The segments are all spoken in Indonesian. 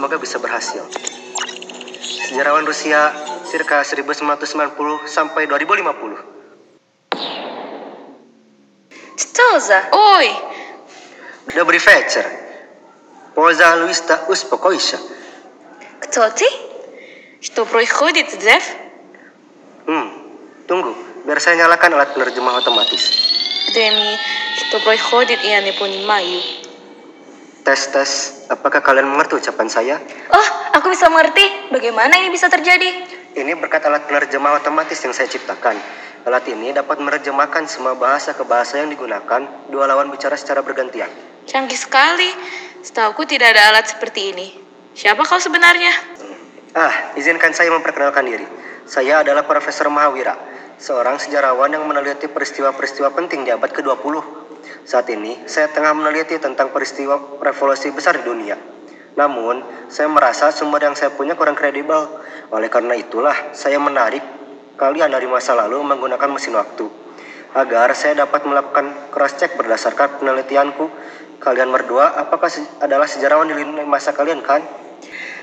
Semoga bisa berhasil. Sejarawan Rusia circa 1990 sampai 2050. Что за? Ой, Dobry вечер. Поза Луиста успокойся. Кто ты? что происходит, Зев? Hmm, tunggu. Biar saya nyalakan alat penerjemah otomatis. Demi, что происходит, я не понимаю. Tes tes. Apakah kalian mengerti ucapan saya? Oh, aku bisa mengerti. Bagaimana ini bisa terjadi? Ini berkat alat penerjemah otomatis yang saya ciptakan. Alat ini dapat menerjemahkan semua bahasa ke bahasa yang digunakan dua lawan bicara secara bergantian. Canggih sekali. Setahuku tidak ada alat seperti ini. Siapa kau sebenarnya? Ah, izinkan saya memperkenalkan diri. Saya adalah Profesor Mahawira, seorang sejarawan yang meneliti peristiwa-peristiwa penting di abad ke-20. Saat ini, saya tengah meneliti tentang peristiwa revolusi besar di dunia. Namun, saya merasa sumber yang saya punya kurang kredibel. Oleh karena itulah, saya menarik kalian dari masa lalu menggunakan mesin waktu. Agar saya dapat melakukan cross-check berdasarkan penelitianku. Kalian berdua, apakah se- adalah sejarawan di lini masa kalian kan?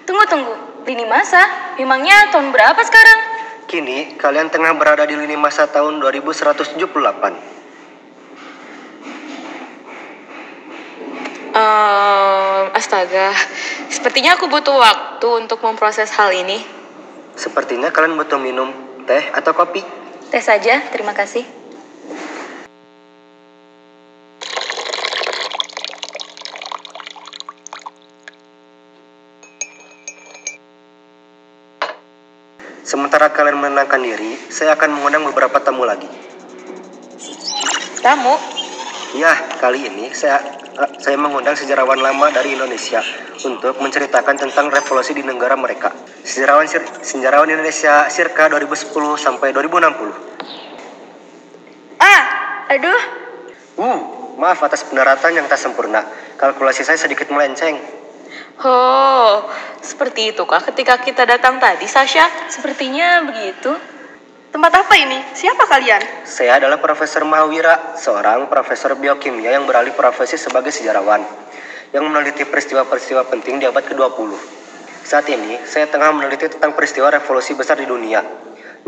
Tunggu, tunggu. Lini masa? Memangnya tahun berapa sekarang? Kini, kalian tengah berada di lini masa tahun 2178. Ehm, astaga, sepertinya aku butuh waktu untuk memproses hal ini. Sepertinya kalian butuh minum teh atau kopi. Tes saja, terima kasih. Sementara kalian menenangkan diri, saya akan mengundang beberapa tamu lagi. Tamu, Ya, kali ini saya eh, saya mengundang sejarawan lama dari Indonesia untuk menceritakan tentang revolusi di negara mereka. Sejarawan sejarawan Indonesia circa 2010 sampai 2060. Ah, aduh. Uh, maaf atas pendaratan yang tak sempurna. Kalkulasi saya sedikit melenceng. oh, seperti itu kah ketika kita datang tadi, Sasha? Sepertinya begitu. Tempat apa ini? Siapa kalian? Saya adalah Profesor Mahawira, seorang profesor biokimia yang beralih profesi sebagai sejarawan yang meneliti peristiwa-peristiwa penting di abad ke-20. Saat ini, saya tengah meneliti tentang peristiwa revolusi besar di dunia.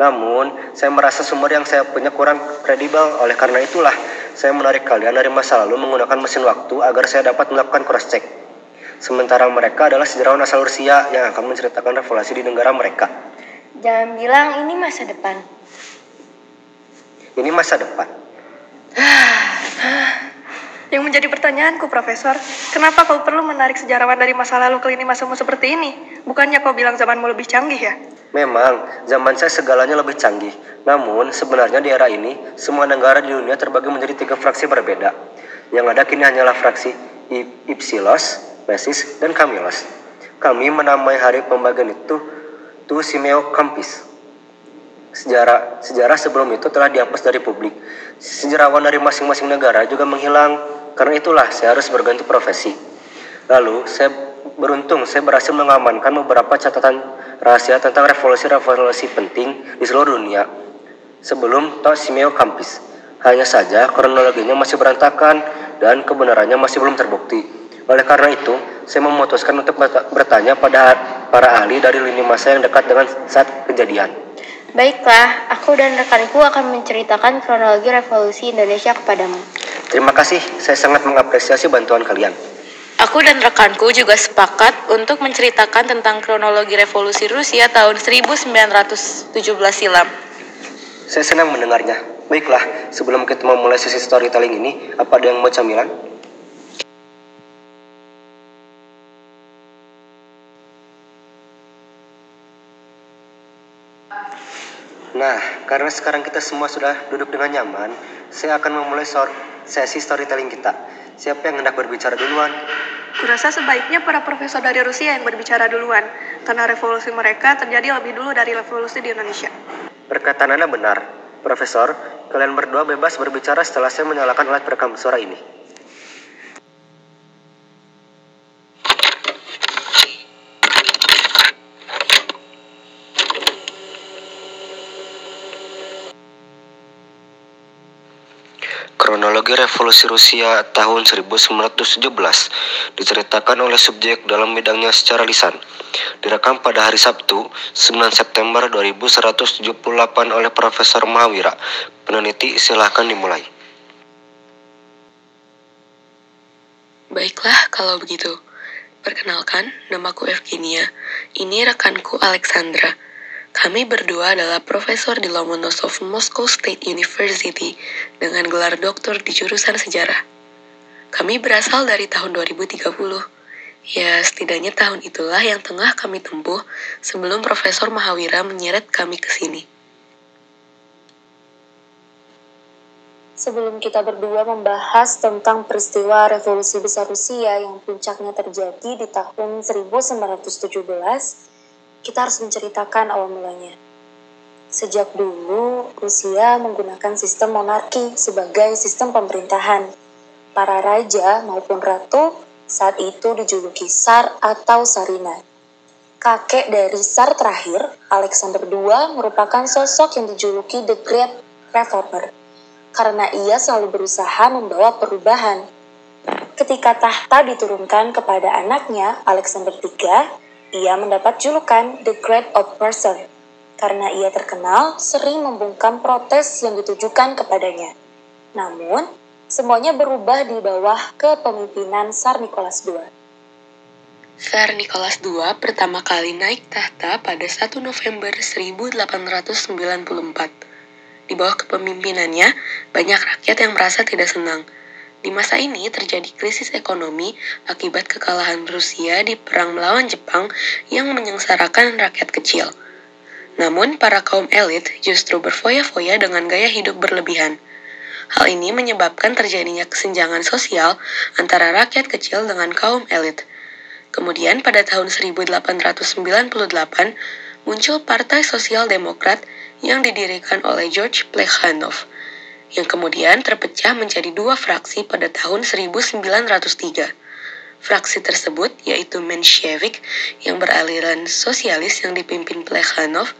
Namun, saya merasa sumber yang saya punya kurang kredibel. Oleh karena itulah, saya menarik kalian dari masa lalu menggunakan mesin waktu agar saya dapat melakukan cross-check. Sementara mereka adalah sejarawan asal Rusia yang akan menceritakan revolusi di negara mereka. Jangan bilang ini masa depan. Ini masa depan. Yang menjadi pertanyaanku, Profesor, kenapa kau perlu menarik sejarawan dari masa lalu ke lini masamu seperti ini? Bukannya kau bilang zamanmu lebih canggih ya? Memang, zaman saya segalanya lebih canggih. Namun, sebenarnya di era ini, semua negara di dunia terbagi menjadi tiga fraksi berbeda. Yang ada kini hanyalah fraksi Ipsilos, Mesis, dan Kamilos. Kami menamai hari pembagian itu Tu Simeo Campis. Sejarah sejarah sebelum itu telah dihapus dari publik. Sejarawan dari masing-masing negara juga menghilang. Karena itulah saya harus berganti profesi. Lalu saya beruntung saya berhasil mengamankan beberapa catatan rahasia tentang revolusi-revolusi penting di seluruh dunia sebelum Tosimeo Campis. Hanya saja kronologinya masih berantakan dan kebenarannya masih belum terbukti. Oleh karena itu, saya memutuskan untuk berta- bertanya pada para ahli dari lini masa yang dekat dengan saat kejadian. Baiklah, aku dan rekanku akan menceritakan kronologi revolusi Indonesia kepadamu. Terima kasih, saya sangat mengapresiasi bantuan kalian. Aku dan rekanku juga sepakat untuk menceritakan tentang kronologi revolusi Rusia tahun 1917 silam. Saya senang mendengarnya. Baiklah, sebelum kita memulai sesi storytelling ini, apa ada yang mau camilan? Nah, karena sekarang kita semua sudah duduk dengan nyaman, saya akan memulai sesi storytelling kita. Siapa yang hendak berbicara duluan? Kurasa sebaiknya para profesor dari Rusia yang berbicara duluan, karena revolusi mereka terjadi lebih dulu dari revolusi di Indonesia. Perkataan Anda benar. Profesor, kalian berdua bebas berbicara setelah saya menyalakan alat perekam suara ini. Revolusi Rusia tahun 1917 diceritakan oleh subjek dalam bidangnya secara lisan. Direkam pada hari Sabtu, 9 September 2178 oleh Profesor Mahawira. Peneliti silahkan dimulai. Baiklah kalau begitu. Perkenalkan, namaku Evgenia. Ini rekanku Alexandra. Kami berdua adalah profesor di Lomonosov Moscow State University dengan gelar doktor di jurusan sejarah. Kami berasal dari tahun 2030. Ya, setidaknya tahun itulah yang tengah kami tempuh sebelum Profesor Mahawira menyeret kami ke sini. Sebelum kita berdua membahas tentang peristiwa revolusi besar Rusia yang puncaknya terjadi di tahun 1917, kita harus menceritakan awal mulanya. Sejak dulu, Rusia menggunakan sistem monarki sebagai sistem pemerintahan. Para raja maupun ratu saat itu dijuluki Tsar atau Sarina. Kakek dari Tsar terakhir, Alexander II, merupakan sosok yang dijuluki The Great Reformer, karena ia selalu berusaha membawa perubahan. Ketika tahta diturunkan kepada anaknya, Alexander III, ia mendapat julukan The Great Oppressor karena ia terkenal sering membungkam protes yang ditujukan kepadanya. Namun, semuanya berubah di bawah kepemimpinan Tsar Nicholas II. Tsar Nicholas II pertama kali naik tahta pada 1 November 1894. Di bawah kepemimpinannya, banyak rakyat yang merasa tidak senang – di masa ini terjadi krisis ekonomi akibat kekalahan Rusia di perang melawan Jepang yang menyengsarakan rakyat kecil. Namun, para kaum elit justru berfoya-foya dengan gaya hidup berlebihan. Hal ini menyebabkan terjadinya kesenjangan sosial antara rakyat kecil dengan kaum elit. Kemudian pada tahun 1898 muncul Partai Sosial Demokrat yang didirikan oleh George Plekhanov yang kemudian terpecah menjadi dua fraksi pada tahun 1903. Fraksi tersebut yaitu Menshevik yang beraliran sosialis yang dipimpin Plekhanov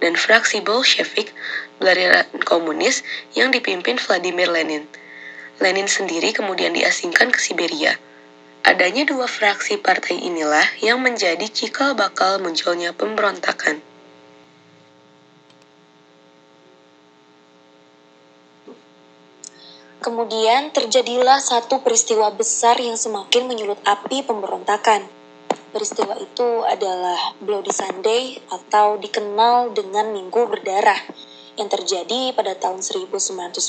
dan fraksi Bolshevik beraliran komunis yang dipimpin Vladimir Lenin. Lenin sendiri kemudian diasingkan ke Siberia. Adanya dua fraksi partai inilah yang menjadi cikal bakal munculnya pemberontakan. Kemudian terjadilah satu peristiwa besar yang semakin menyulut api pemberontakan. Peristiwa itu adalah Bloody Sunday atau dikenal dengan Minggu Berdarah yang terjadi pada tahun 1905.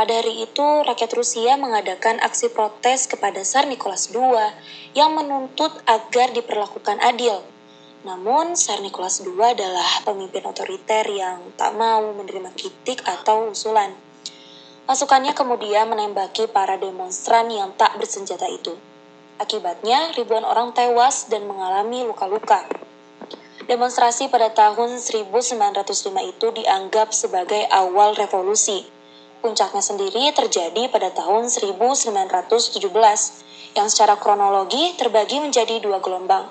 Pada hari itu, rakyat Rusia mengadakan aksi protes kepada Tsar Nicholas II yang menuntut agar diperlakukan adil. Namun, Tsar Nicholas II adalah pemimpin otoriter yang tak mau menerima kritik atau usulan. Pasukannya kemudian menembaki para demonstran yang tak bersenjata itu. Akibatnya, ribuan orang tewas dan mengalami luka-luka. Demonstrasi pada tahun 1905 itu dianggap sebagai awal revolusi. Puncaknya sendiri terjadi pada tahun 1917, yang secara kronologi terbagi menjadi dua gelombang.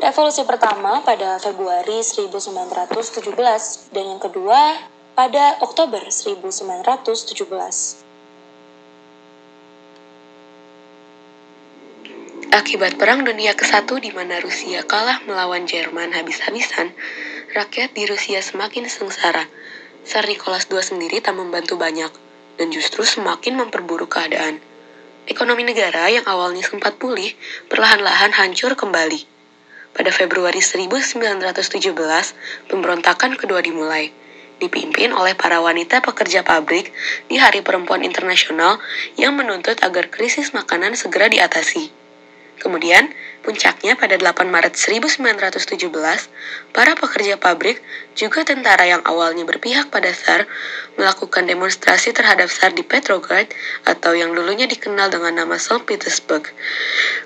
Revolusi pertama pada Februari 1917 dan yang kedua pada Oktober 1917. Akibat Perang Dunia ke-1 di mana Rusia kalah melawan Jerman habis-habisan, rakyat di Rusia semakin sengsara. Tsar Nicholas II sendiri tak membantu banyak, dan justru semakin memperburuk keadaan. Ekonomi negara yang awalnya sempat pulih, perlahan-lahan hancur kembali. Pada Februari 1917, pemberontakan kedua dimulai dipimpin oleh para wanita pekerja pabrik di Hari Perempuan Internasional yang menuntut agar krisis makanan segera diatasi. Kemudian, puncaknya pada 8 Maret 1917, para pekerja pabrik, juga tentara yang awalnya berpihak pada Tsar, melakukan demonstrasi terhadap Tsar di Petrograd atau yang dulunya dikenal dengan nama St. Petersburg.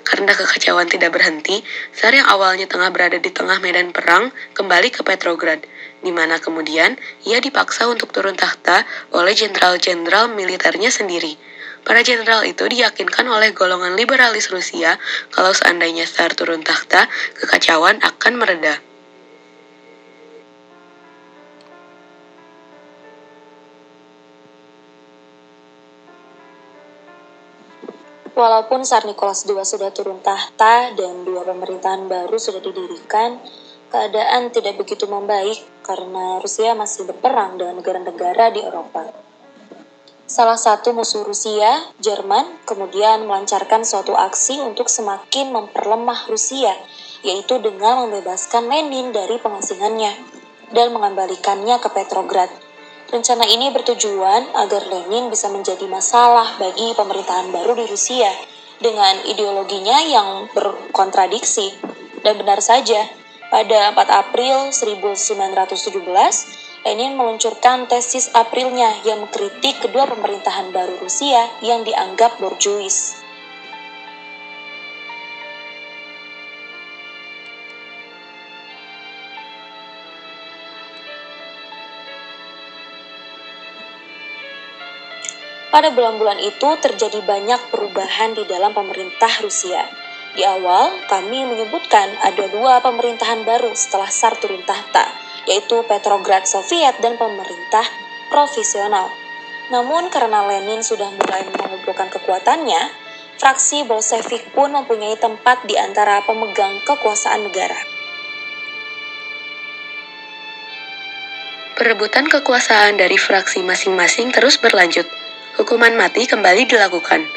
Karena kekacauan tidak berhenti, Tsar yang awalnya tengah berada di tengah medan perang kembali ke Petrograd di mana kemudian ia dipaksa untuk turun tahta oleh jenderal-jenderal militernya sendiri. Para jenderal itu diyakinkan oleh golongan liberalis Rusia kalau seandainya Tsar turun tahta, kekacauan akan mereda. Walaupun Tsar Nicholas II sudah turun tahta dan dua pemerintahan baru sudah didirikan, keadaan tidak begitu membaik karena Rusia masih berperang dengan negara-negara di Eropa. Salah satu musuh Rusia, Jerman, kemudian melancarkan suatu aksi untuk semakin memperlemah Rusia, yaitu dengan membebaskan Lenin dari pengasingannya dan mengembalikannya ke Petrograd. Rencana ini bertujuan agar Lenin bisa menjadi masalah bagi pemerintahan baru di Rusia dengan ideologinya yang berkontradiksi. Dan benar saja, pada 4 April 1917, Lenin meluncurkan tesis Aprilnya yang mengkritik kedua pemerintahan baru Rusia yang dianggap borjuis. Pada bulan-bulan itu terjadi banyak perubahan di dalam pemerintah Rusia. Di awal, kami menyebutkan ada dua pemerintahan baru setelah Tsar turun tahta, yaitu Petrograd Soviet dan pemerintah profesional. Namun karena Lenin sudah mulai mengumpulkan kekuatannya, fraksi Bolshevik pun mempunyai tempat di antara pemegang kekuasaan negara. Perebutan kekuasaan dari fraksi masing-masing terus berlanjut hukuman mati kembali dilakukan.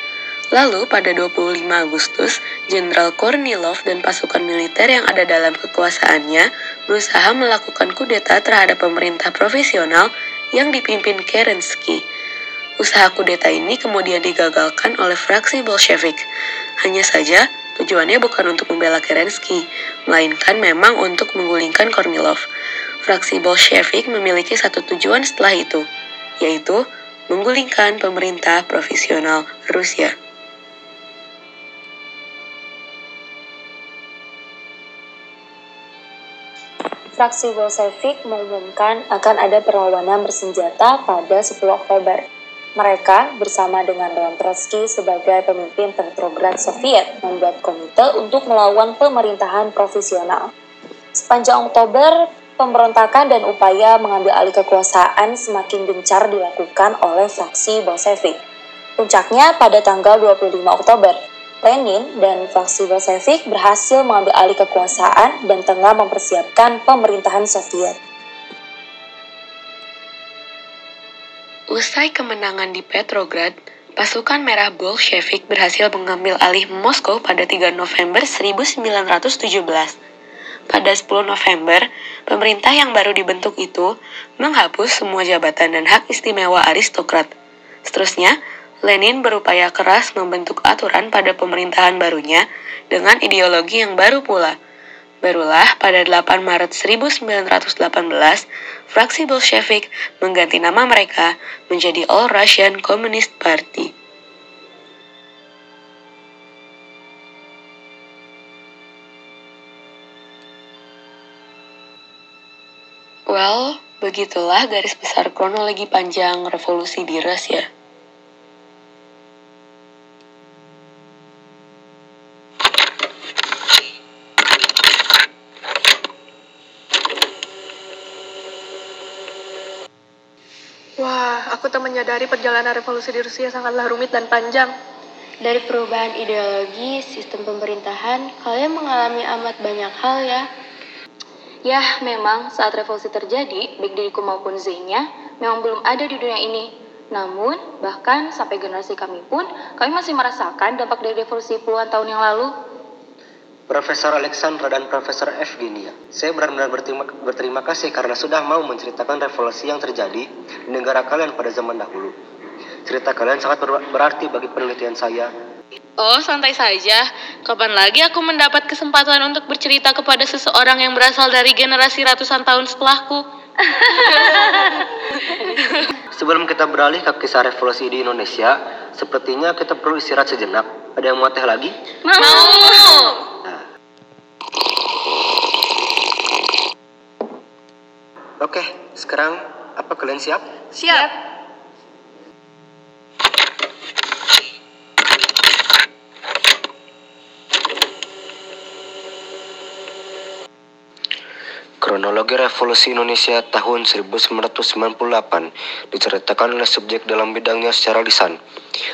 Lalu pada 25 Agustus, Jenderal Kornilov dan pasukan militer yang ada dalam kekuasaannya berusaha melakukan kudeta terhadap pemerintah profesional yang dipimpin Kerensky. Usaha kudeta ini kemudian digagalkan oleh fraksi Bolshevik. Hanya saja, tujuannya bukan untuk membela Kerensky, melainkan memang untuk menggulingkan Kornilov. Fraksi Bolshevik memiliki satu tujuan setelah itu, yaitu menggulingkan pemerintah profesional Rusia. Fraksi Bolshevik mengumumkan akan ada perlawanan bersenjata pada 10 Oktober. Mereka bersama dengan Leon Trotsky sebagai pemimpin Petrograd Soviet membuat komite untuk melawan pemerintahan profesional. Sepanjang Oktober, Pemberontakan dan upaya mengambil alih kekuasaan semakin gencar dilakukan oleh fraksi Bolshevik. Puncaknya pada tanggal 25 Oktober, Lenin dan fraksi Bolshevik berhasil mengambil alih kekuasaan dan tengah mempersiapkan pemerintahan Soviet. Usai kemenangan di Petrograd, pasukan merah Bolshevik berhasil mengambil alih Moskow pada 3 November 1917. Pada 10 November, pemerintah yang baru dibentuk itu menghapus semua jabatan dan hak istimewa aristokrat. Seterusnya, Lenin berupaya keras membentuk aturan pada pemerintahan barunya dengan ideologi yang baru pula. Barulah pada 8 Maret 1918, fraksi Bolshevik mengganti nama mereka menjadi All Russian Communist Party. Well, begitulah garis besar kronologi panjang revolusi di Rusia. Wah, aku tak menyadari perjalanan revolusi di Rusia sangatlah rumit dan panjang. Dari perubahan ideologi, sistem pemerintahan, kalian mengalami amat banyak hal ya. Ya, memang saat revolusi terjadi, baik diriku maupun Zenya memang belum ada di dunia ini. Namun, bahkan sampai generasi kami pun, kami masih merasakan dampak dari revolusi puluhan tahun yang lalu. Profesor Alexandra dan Profesor Evgenia, saya benar-benar berterima, berterima kasih karena sudah mau menceritakan revolusi yang terjadi di negara kalian pada zaman dahulu. Cerita kalian sangat berarti bagi penelitian saya Oh, santai saja. Kapan lagi aku mendapat kesempatan untuk bercerita kepada seseorang yang berasal dari generasi ratusan tahun setelahku? Sebelum kita beralih ke kisah revolusi di Indonesia, sepertinya kita perlu istirahat sejenak. Ada yang mau teh lagi? Mau. Nah. Oke, sekarang apa kalian siap? Siap. Kronologi Revolusi Indonesia tahun 1998 diceritakan oleh subjek dalam bidangnya secara lisan.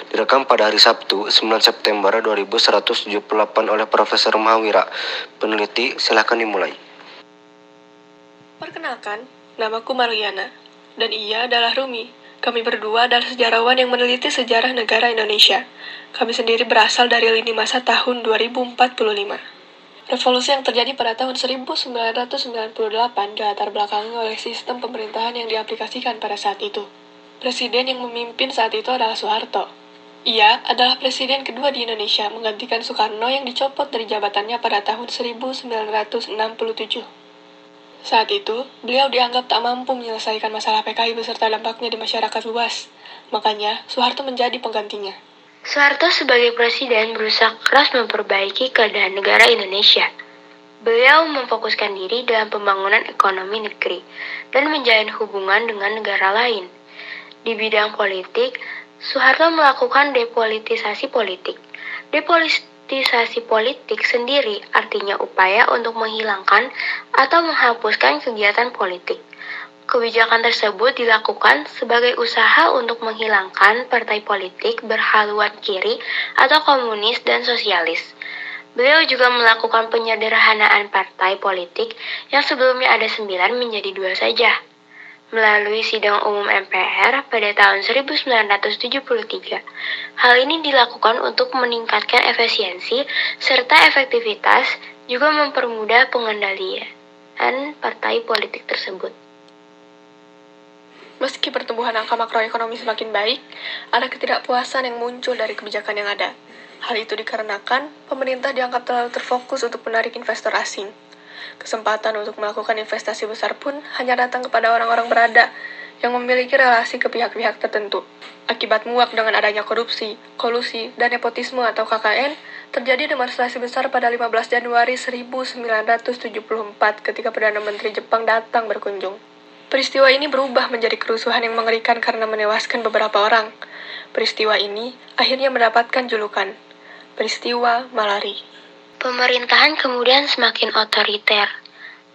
Direkam pada hari Sabtu, 9 September 2178 oleh Profesor Mahawira. Peneliti, silahkan dimulai. Perkenalkan, namaku Mariana, dan ia adalah Rumi. Kami berdua adalah sejarawan yang meneliti sejarah negara Indonesia. Kami sendiri berasal dari lini masa tahun 2045. Revolusi yang terjadi pada tahun 1998 dilatar belakangi oleh sistem pemerintahan yang diaplikasikan pada saat itu. Presiden yang memimpin saat itu adalah Soeharto. Ia adalah presiden kedua di Indonesia menggantikan Soekarno yang dicopot dari jabatannya pada tahun 1967. Saat itu, beliau dianggap tak mampu menyelesaikan masalah PKI beserta dampaknya di masyarakat luas. Makanya, Soeharto menjadi penggantinya. Soeharto sebagai presiden berusaha keras memperbaiki keadaan negara Indonesia. Beliau memfokuskan diri dalam pembangunan ekonomi negeri dan menjalin hubungan dengan negara lain. Di bidang politik, Soeharto melakukan depolitisasi politik. Depolitisasi politik sendiri artinya upaya untuk menghilangkan atau menghapuskan kegiatan politik. Kebijakan tersebut dilakukan sebagai usaha untuk menghilangkan partai politik berhaluan kiri atau komunis dan sosialis. Beliau juga melakukan penyederhanaan partai politik yang sebelumnya ada sembilan menjadi dua saja. Melalui sidang umum MPR pada tahun 1973, hal ini dilakukan untuk meningkatkan efisiensi serta efektivitas juga mempermudah pengendalian partai politik tersebut. Meski pertumbuhan angka makroekonomi semakin baik, ada ketidakpuasan yang muncul dari kebijakan yang ada. Hal itu dikarenakan pemerintah dianggap terlalu terfokus untuk menarik investor asing. Kesempatan untuk melakukan investasi besar pun hanya datang kepada orang-orang berada yang memiliki relasi ke pihak-pihak tertentu. Akibat muak dengan adanya korupsi, kolusi, dan nepotisme atau KKN, terjadi demonstrasi besar pada 15 Januari 1974 ketika Perdana Menteri Jepang datang berkunjung. Peristiwa ini berubah menjadi kerusuhan yang mengerikan karena menewaskan beberapa orang. Peristiwa ini akhirnya mendapatkan julukan Peristiwa Malari. Pemerintahan kemudian semakin otoriter.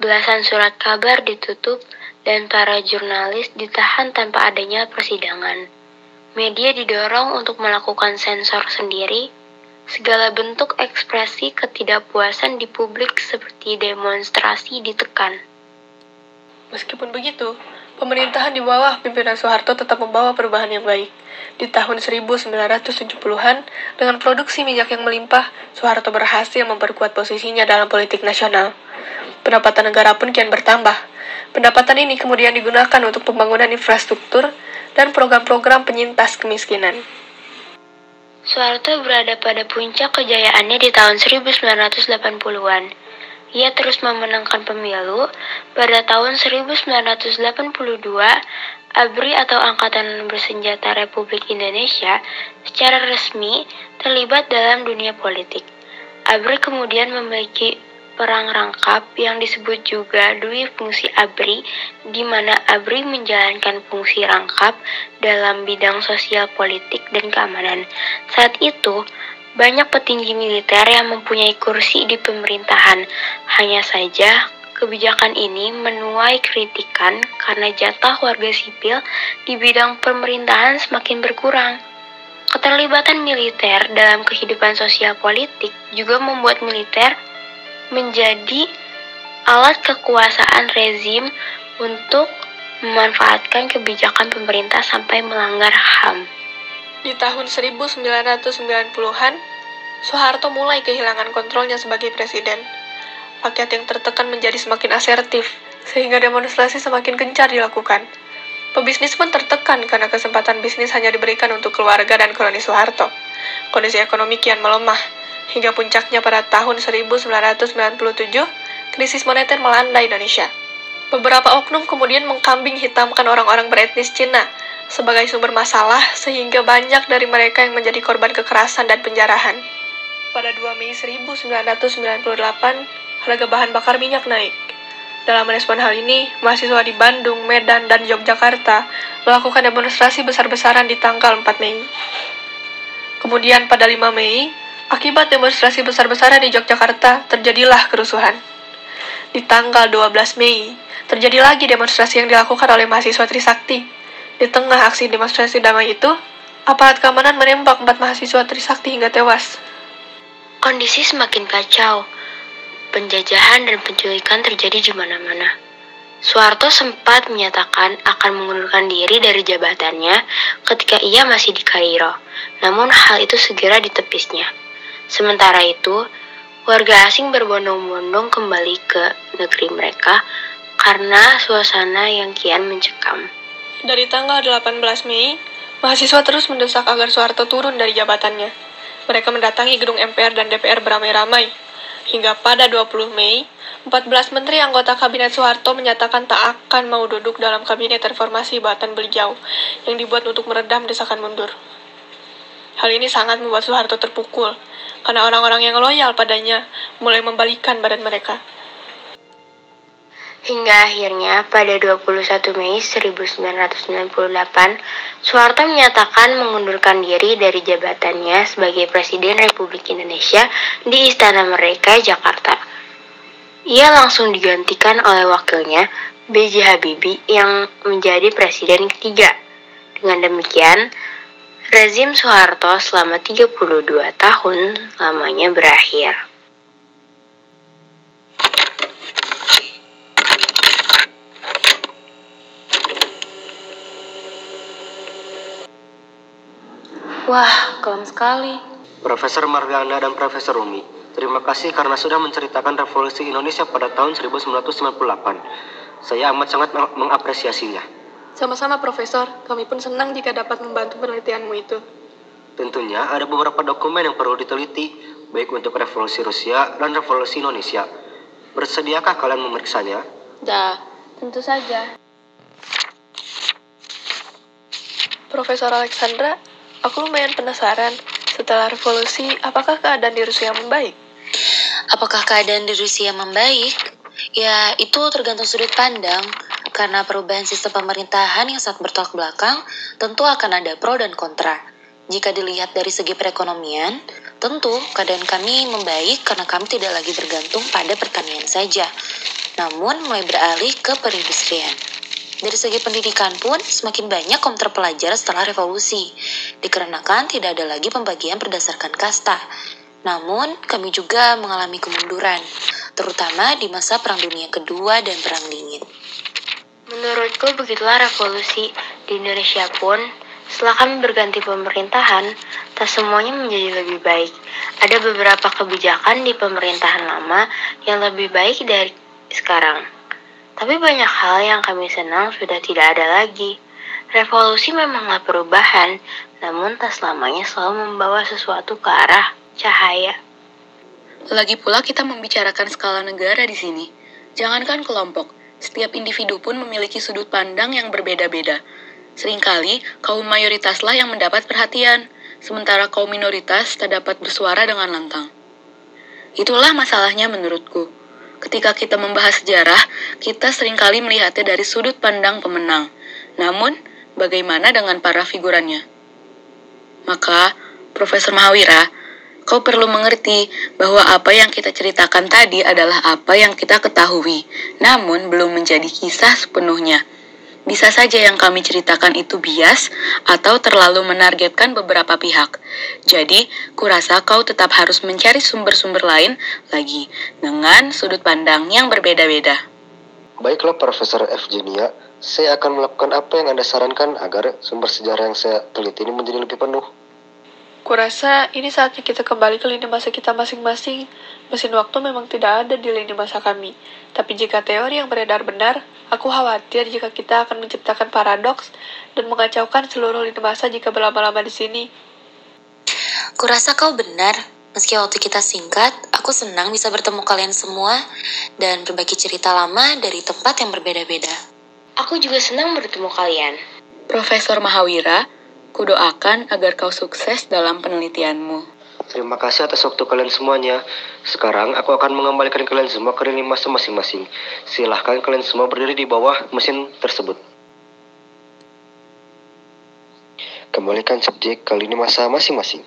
Belasan surat kabar ditutup dan para jurnalis ditahan tanpa adanya persidangan. Media didorong untuk melakukan sensor sendiri. Segala bentuk ekspresi ketidakpuasan di publik seperti demonstrasi ditekan. Meskipun begitu, pemerintahan di bawah pimpinan Soeharto tetap membawa perubahan yang baik. Di tahun 1970-an, dengan produksi minyak yang melimpah, Soeharto berhasil memperkuat posisinya dalam politik nasional. Pendapatan negara pun kian bertambah. Pendapatan ini kemudian digunakan untuk pembangunan infrastruktur dan program-program penyintas kemiskinan. Soeharto berada pada puncak kejayaannya di tahun 1980-an. Ia terus memenangkan pemilu. Pada tahun 1982, ABRI atau Angkatan Bersenjata Republik Indonesia secara resmi terlibat dalam dunia politik. ABRI kemudian memiliki perang rangkap yang disebut juga dui fungsi ABRI, di mana ABRI menjalankan fungsi rangkap dalam bidang sosial politik dan keamanan. Saat itu, banyak petinggi militer yang mempunyai kursi di pemerintahan. Hanya saja, kebijakan ini menuai kritikan karena jatah warga sipil di bidang pemerintahan semakin berkurang. Keterlibatan militer dalam kehidupan sosial politik juga membuat militer menjadi alat kekuasaan rezim untuk memanfaatkan kebijakan pemerintah sampai melanggar HAM. Di tahun 1990-an, Soeharto mulai kehilangan kontrolnya sebagai presiden. Rakyat yang tertekan menjadi semakin asertif, sehingga demonstrasi semakin gencar dilakukan. Pebisnis pun tertekan karena kesempatan bisnis hanya diberikan untuk keluarga dan kroni Soeharto. Kondisi ekonomi kian melemah, hingga puncaknya pada tahun 1997, krisis moneter melanda Indonesia. Beberapa oknum kemudian mengkambing hitamkan orang-orang beretnis Cina sebagai sumber masalah sehingga banyak dari mereka yang menjadi korban kekerasan dan penjarahan. Pada 2 Mei 1998, harga bahan bakar minyak naik. Dalam merespon hal ini, mahasiswa di Bandung, Medan, dan Yogyakarta melakukan demonstrasi besar-besaran di tanggal 4 Mei. Kemudian pada 5 Mei, akibat demonstrasi besar-besaran di Yogyakarta, terjadilah kerusuhan. Di tanggal 12 Mei, terjadi lagi demonstrasi yang dilakukan oleh mahasiswa Trisakti. Di tengah aksi demonstrasi damai itu, aparat keamanan menembak empat mahasiswa Trisakti hingga tewas. Kondisi semakin kacau. Penjajahan dan penculikan terjadi di mana-mana. Soeharto sempat menyatakan akan mengundurkan diri dari jabatannya ketika ia masih di Kairo. Namun hal itu segera ditepisnya. Sementara itu, warga asing berbondong-bondong kembali ke negeri mereka karena suasana yang kian mencekam. Dari tanggal 18 Mei, mahasiswa terus mendesak agar Soeharto turun dari jabatannya. Mereka mendatangi gedung MPR dan DPR beramai-ramai. Hingga pada 20 Mei, 14 menteri anggota kabinet Soeharto menyatakan tak akan mau duduk dalam kabinet reformasi Batan Beliau yang dibuat untuk meredam desakan mundur. Hal ini sangat membuat Soeharto terpukul, karena orang-orang yang loyal padanya mulai membalikan badan mereka. Hingga akhirnya pada 21 Mei 1998, Soeharto menyatakan mengundurkan diri dari jabatannya sebagai Presiden Republik Indonesia di Istana Merdeka, Jakarta. Ia langsung digantikan oleh wakilnya, B.J. Habibie yang menjadi presiden ketiga. Dengan demikian, rezim Soeharto selama 32 tahun lamanya berakhir. Wah, kelam sekali. Profesor Margana dan Profesor Umi, terima kasih karena sudah menceritakan revolusi Indonesia pada tahun 1998. Saya amat sangat meng- mengapresiasinya. Sama-sama, Profesor. Kami pun senang jika dapat membantu penelitianmu itu. Tentunya ada beberapa dokumen yang perlu diteliti, baik untuk revolusi Rusia dan revolusi Indonesia. Bersediakah kalian memeriksanya? Dah, tentu saja. Profesor Alexandra, aku lumayan penasaran. Setelah revolusi, apakah keadaan di Rusia membaik? Apakah keadaan di Rusia membaik? Ya, itu tergantung sudut pandang. Karena perubahan sistem pemerintahan yang sangat bertolak belakang, tentu akan ada pro dan kontra. Jika dilihat dari segi perekonomian, tentu keadaan kami membaik karena kami tidak lagi bergantung pada pertanian saja, namun mulai beralih ke perindustrian. Dari segi pendidikan pun, semakin banyak kaum terpelajar setelah revolusi, dikarenakan tidak ada lagi pembagian berdasarkan kasta. Namun, kami juga mengalami kemunduran, terutama di masa Perang Dunia Kedua dan Perang Dingin. Menurutku begitulah revolusi di Indonesia pun setelah kami berganti pemerintahan, tak semuanya menjadi lebih baik. Ada beberapa kebijakan di pemerintahan lama yang lebih baik dari sekarang. Tapi banyak hal yang kami senang sudah tidak ada lagi. Revolusi memanglah perubahan, namun tak selamanya selalu membawa sesuatu ke arah cahaya. Lagi pula kita membicarakan skala negara di sini. Jangankan kelompok, setiap individu pun memiliki sudut pandang yang berbeda-beda. Seringkali, kaum mayoritaslah yang mendapat perhatian, sementara kaum minoritas tak dapat bersuara dengan lantang. Itulah masalahnya menurutku. Ketika kita membahas sejarah, kita sering kali melihatnya dari sudut pandang pemenang. Namun, bagaimana dengan para figurannya? Maka, Profesor Mahawira, kau perlu mengerti bahwa apa yang kita ceritakan tadi adalah apa yang kita ketahui, namun belum menjadi kisah sepenuhnya. Bisa saja yang kami ceritakan itu bias atau terlalu menargetkan beberapa pihak. Jadi, kurasa kau tetap harus mencari sumber-sumber lain lagi dengan sudut pandang yang berbeda-beda. Baiklah Profesor Evgenia, saya akan melakukan apa yang Anda sarankan agar sumber sejarah yang saya teliti ini menjadi lebih penuh. Kurasa ini saatnya kita kembali ke lini masa kita masing-masing. Mesin waktu memang tidak ada di lini masa kami. Tapi jika teori yang beredar benar, aku khawatir jika kita akan menciptakan paradoks dan mengacaukan seluruh lini masa jika berlama-lama di sini. Kurasa kau benar. Meski waktu kita singkat, aku senang bisa bertemu kalian semua dan berbagi cerita lama dari tempat yang berbeda-beda. Aku juga senang bertemu kalian. Profesor Mahawira, kudoakan agar kau sukses dalam penelitianmu. Terima kasih atas waktu kalian semuanya. Sekarang aku akan mengembalikan kalian semua ke lini masa masing-masing. Silahkan kalian semua berdiri di bawah mesin tersebut. Kembalikan subjek ke lini masa masing-masing.